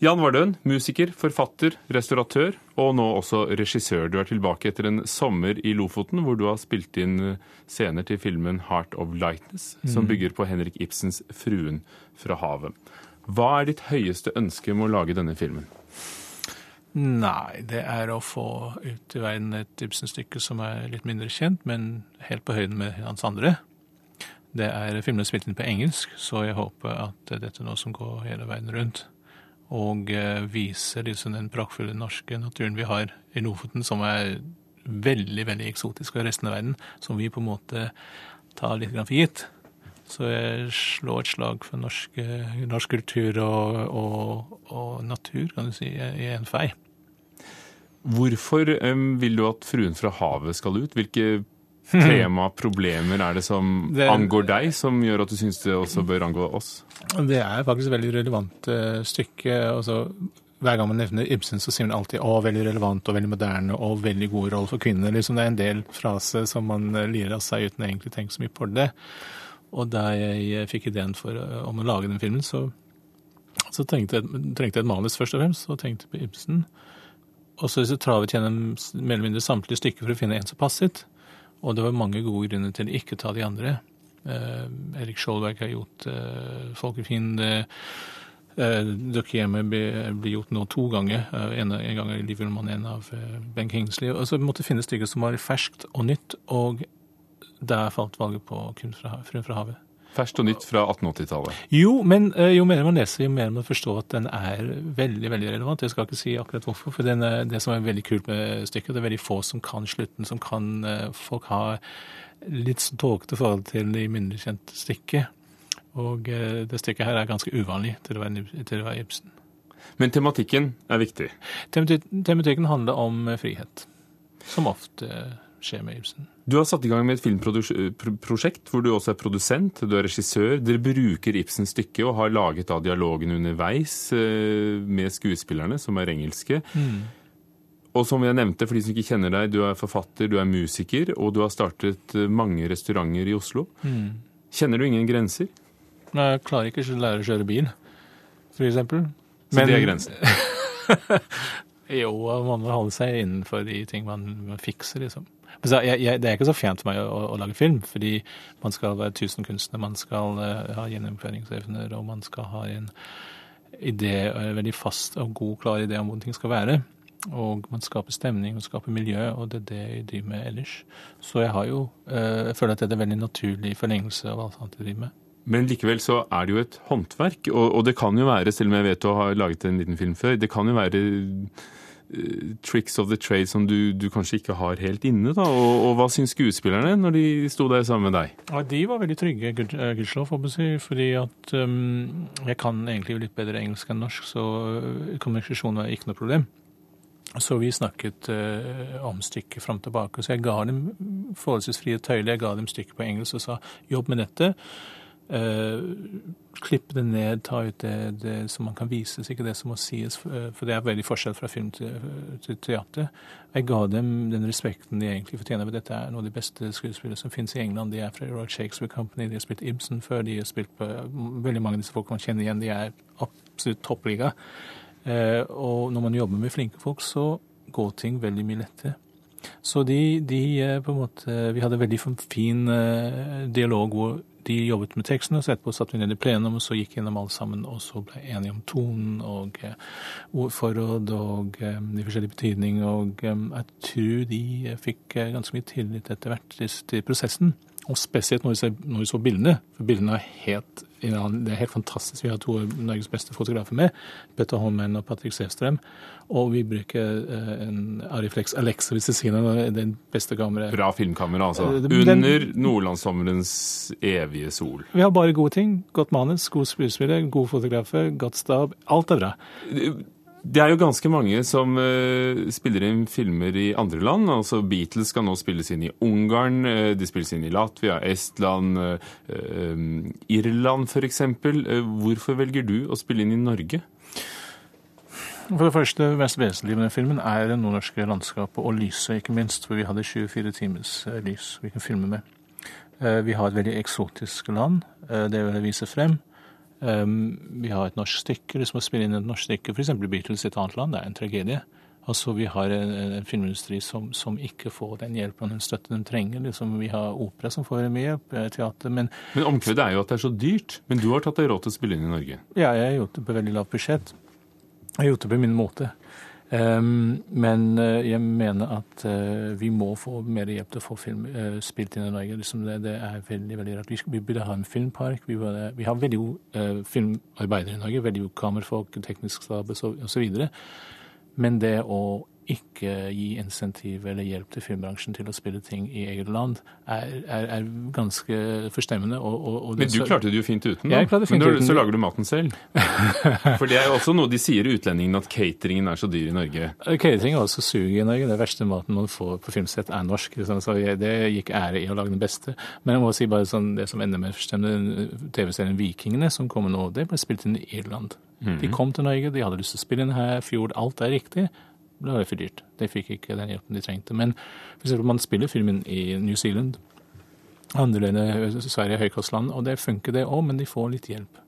Jan Vardøen, musiker, forfatter, restauratør og nå også regissør. Du er tilbake etter en sommer i Lofoten hvor du har spilt inn scener til filmen 'Heart of Lightness', som bygger på Henrik Ibsens 'Fruen fra havet'. Hva er ditt høyeste ønske med å lage denne filmen? Nei, det er å få ut i verden et Ibsen-stykke som er litt mindre kjent, men helt på høyden med hans andre. Det er filmen spilt inn på engelsk, så jeg håper at dette er noe som går hele veien rundt og eh, viser liksom den praktfulle norske naturen vi har i Lofoten, som er veldig veldig eksotisk for resten av verden, som vi på en måte tar litt for gitt. Så jeg slår et slag for norsk, norsk kultur og, og, og, natur, kan du si, i en fei. Hvorfor um, vil du at 'Fruen fra havet' skal ut? Hvilke tema, problemer er det som det, angår deg, som gjør at du syns det også bør angå oss? Det er faktisk et veldig relevant uh, stykke. Altså, hver gang man nevner Ibsen, så sier man alltid 'å, veldig relevant og veldig moderne og veldig god rolle for kvinner'. Liksom, det er en del frase som man uh, lirer av seg uten egentlig å tenke så mye på det. Og da jeg fikk ideen for, om å lage den filmen, så, så trengte, jeg, trengte jeg et manus først og fremst, og tenkte på Ibsen. Og så travet gjennom mer eller mindre samtlige stykker for å finne en som passet. Og det var mange gode grunner til å ikke ta de andre. Eh, Erik Skjoldberg har gjort eh, Folkefiende. Eh, Dukke hjemme blir gjort nå to ganger. En, en gang av Liv Ullmann, en av Ben Kingsley. Og så måtte finne stykker som var ferskt og nytt, og der falt valget på Kun fra, fra havet. Ferskt og nytt fra 1880-tallet. Jo, men uh, jo mer man leser, jo mer man forstår at den er veldig veldig relevant. Jeg skal ikke si akkurat hvorfor, for den, det som er veldig kult med stykket, det er veldig få som kan slutten, som kan uh, Folk har litt tåkete forhold til de mindre kjente stykket. Og det stykket her er ganske uvanlig til å være, til å være Ibsen. Men tematikken er viktig? Tematikken handler om frihet, som ofte skjer med Ibsen. Du har satt i gang med et filmprosjekt hvor du også er produsent, du er regissør. Dere bruker Ibsens stykke og har laget da dialogen underveis eh, med skuespillerne, som er engelske. Mm. Og som jeg nevnte, for de som ikke kjenner deg, du er forfatter, du er musiker, og du har startet eh, mange restauranter i Oslo. Mm. Kjenner du ingen grenser? Nei, jeg klarer ikke å lære å kjøre bil, for eksempel. Så Men... det er grensen? jo, man må holde seg innenfor de ting man, man fikser, liksom. Jeg, jeg, det er ikke så fjernt for meg å, å, lage film, fordi man skal være tusenkunstner, man skal uh, ha gjennomføringsevner, og man skal ha en idé, en veldig fast og god, klar idé om hvordan ting skal være. Og man skaper stemning og skaper miljø, og det er det jeg driver med ellers. Så jeg har jo, uh, jeg føler at det er en veldig naturlig forlengelse av alt annet jeg driver med. Men likevel så er det jo et håndverk, og, og det kan jo være, selv om jeg vet du har laget en liten film før, det kan jo være tricks of the trade som du, du, kanskje ikke har helt inne. da, og, og, Hva syns skuespillerne når de sto der sammen med deg? Ja, De var veldig trygge, eh, gudskjelov, for si. Fordi at um, jeg kan egentlig litt bedre engelsk enn norsk, så eh, kommunikasjon var ikke noe problem. Så vi snakket uh, om stykket fram og tilbake. Så jeg ga dem forholdsvis frie tøyler. Jeg ga dem stykket på engelsk og sa jobb med dette. Uh, klippe det ned, ta ut det, det, som man kan vises, ikke det som må sies. For det er veldig forskjell fra film til, til teater. Jeg ga dem den respekten de egentlig fortjener. For Dette er noen av de beste skuespillere som finnes i England. De er fra Royal Shakespeare Company, de har spilt Ibsen før, de har spilt på veldig mange av disse folk man kjenner igjen. De er absolutt toppliga. Uh, og når man jobber med flinke folk, så går ting veldig mye lettere. Så de, de på en måte Vi hadde veldig fin dialog hvor de jobbet med tekstene, så etterpå satt vi ned i plenum, og så gikk gjennom alle sammen, og så ble enige om tonen og uh, ordforråd og um, de forskjellige betydninger. Og um, jeg tror de fikk ganske mye tillit etter hvert til prosessen. Og spesielt når vi, ser, når vi så bildene, for bildene er helt, det er helt fantastisk. Vi har to av Norges beste fotografer med, Petter Holmen og Patrick Sevstrøm. Og vi bruker uh, en Ariflex Alexa hvis du sier det, den beste kameraet. Bra filmkamera, altså. Under nordlandssommerens evige sol. Vi har bare gode ting. Godt manus, gode skuespillere, gode fotografer, godt stab. Alt er bra. Det er jo ganske mange som uh, spiller inn filmer i andre land. altså Beatles skal nå spilles inn i Ungarn, uh, de spilles inn i Latvia, Estland, uh, Irland f.eks. Uh, hvorfor velger du å spille inn i Norge? For det første, mest vesentlige med den filmen er det nordnorske landskapet og lyset, ikke minst. For vi hadde 24 timers lys vi kan filme med. Vi har et veldig eksotisk land. Det vil jeg vise frem. Um, vi har et norsk stykke, liksom å spille inn et norsk stykke, f.eks. Beatles i et annet land, det er en tragedie. Altså, Vi har en, en filmindustri som, som, ikke får den hjelpen og den støtten den trenger. Liksom, vi har opera som får mye hjelp, eh, teater, men Men omkvedet er jo at det er så dyrt. Men du har tatt deg råd til å spille inn i Norge? Ja, jeg har gjort det på veldig lavt budsjett. Jeg har gjort det på min måte. Um, men uh, jeg mener at uh, vi må få mer hjelp til å få film uh, spilt inn i Norge. Liksom det, er veldig veldig rart. Vi, burde ha en filmpark. Vi, har veldig gode filmarbeidere i Norge. Veldig gode kammerfolk, teknisk stab osv. Men det å ikke gi insentiv eller hjelp til filmbransjen til å spille ting i eget land, er, er, er ganske forstemmende. Og, og, og Men du klarte det jo fint uten, da. Fint Men uten. så lager du maten selv. For det er jo også noe de sier utlendingene, at cateringen er så dyr i Norge. Catering er også suger i Norge. Det verste maten man får på filmsett, er norsk. Liksom. Så det gikk ære i å lage den beste. Men jeg må si bare sånn, det som ender med forstemmende, TV-serien Vikingene, som kommer nå, det ble spilt inn i Irland. Mm -hmm. De kom til Norge, de hadde lyst til å spille inn her, fjord, alt er riktig det var for dyrt. De fikk ikke den hjelpen de trengte. Men for eksempel, man spiller filmen i New Zealand, annerledes Sverige høykostland, og det funker det òg, men de får litt hjelp.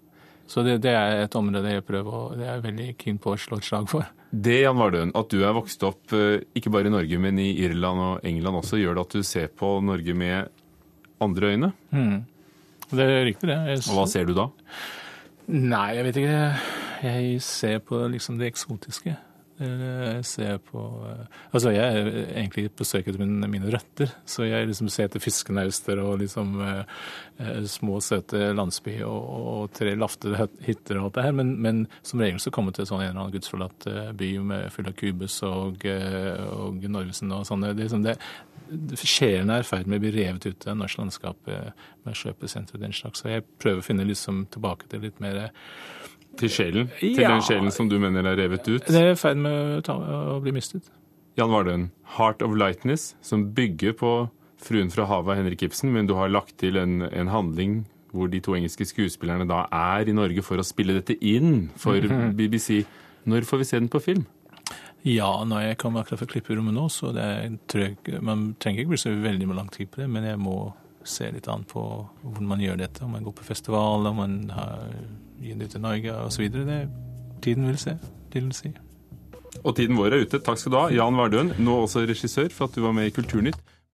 Så det, det, er et område jeg prøver, og det er jeg veldig keen på å slå et slag for. Det, Jan Vardøen, at du er vokst opp ikke bare i Norge, men i Irland og England også, gjør det at du ser på Norge med andre øyne? Mm. Det er riktig, det. Jeg... Og hva ser du da? Nei, jeg vet ikke. Jeg ser på liksom det eksotiske. Jeg ser på Altså, jeg er egentlig på søk etter mine røtter. Så jeg liksom ser etter fiskenauster og liksom eh, små, søte landsbyer og, og, tre laftede hytter og alt det her. Men, men som regel så kommer jeg til sånn en eller annen gudsforlatt by med full av kubus og, og Norvesen og sånne. Det, liksom det, Sjelen er i ferd med å bli revet ut av norsk landskap med kjøpesenter og den slags. Så jeg prøver å finne liksom tilbake til litt mer til sjelen? Til ja. den sjelen som du mener er revet ut? Det er i ferd med å, bli mistet. Jan Vardøen, 'Heart of Lightness', som bygger på 'Fruen fra havet' av Henrik Ibsen, men du har lagt til en, en, handling hvor de to engelske skuespillerne da er i Norge for å spille dette inn for -hmm. BBC. Når får vi se den på film? Ja, når jeg kommer akkurat fra klipperommet nå, så det er trøk. Man trenger ikke bli så veldig lang tid på det, men jeg må se litt an på hvordan man gjør dette. Om man går på festival, om man har gi det til Norge osv. Tiden vil se. Vil si. Og tiden vår er ute. Takk skal du ha, Jan Vardøen, nå også regissør, for at du var med i Kulturnytt.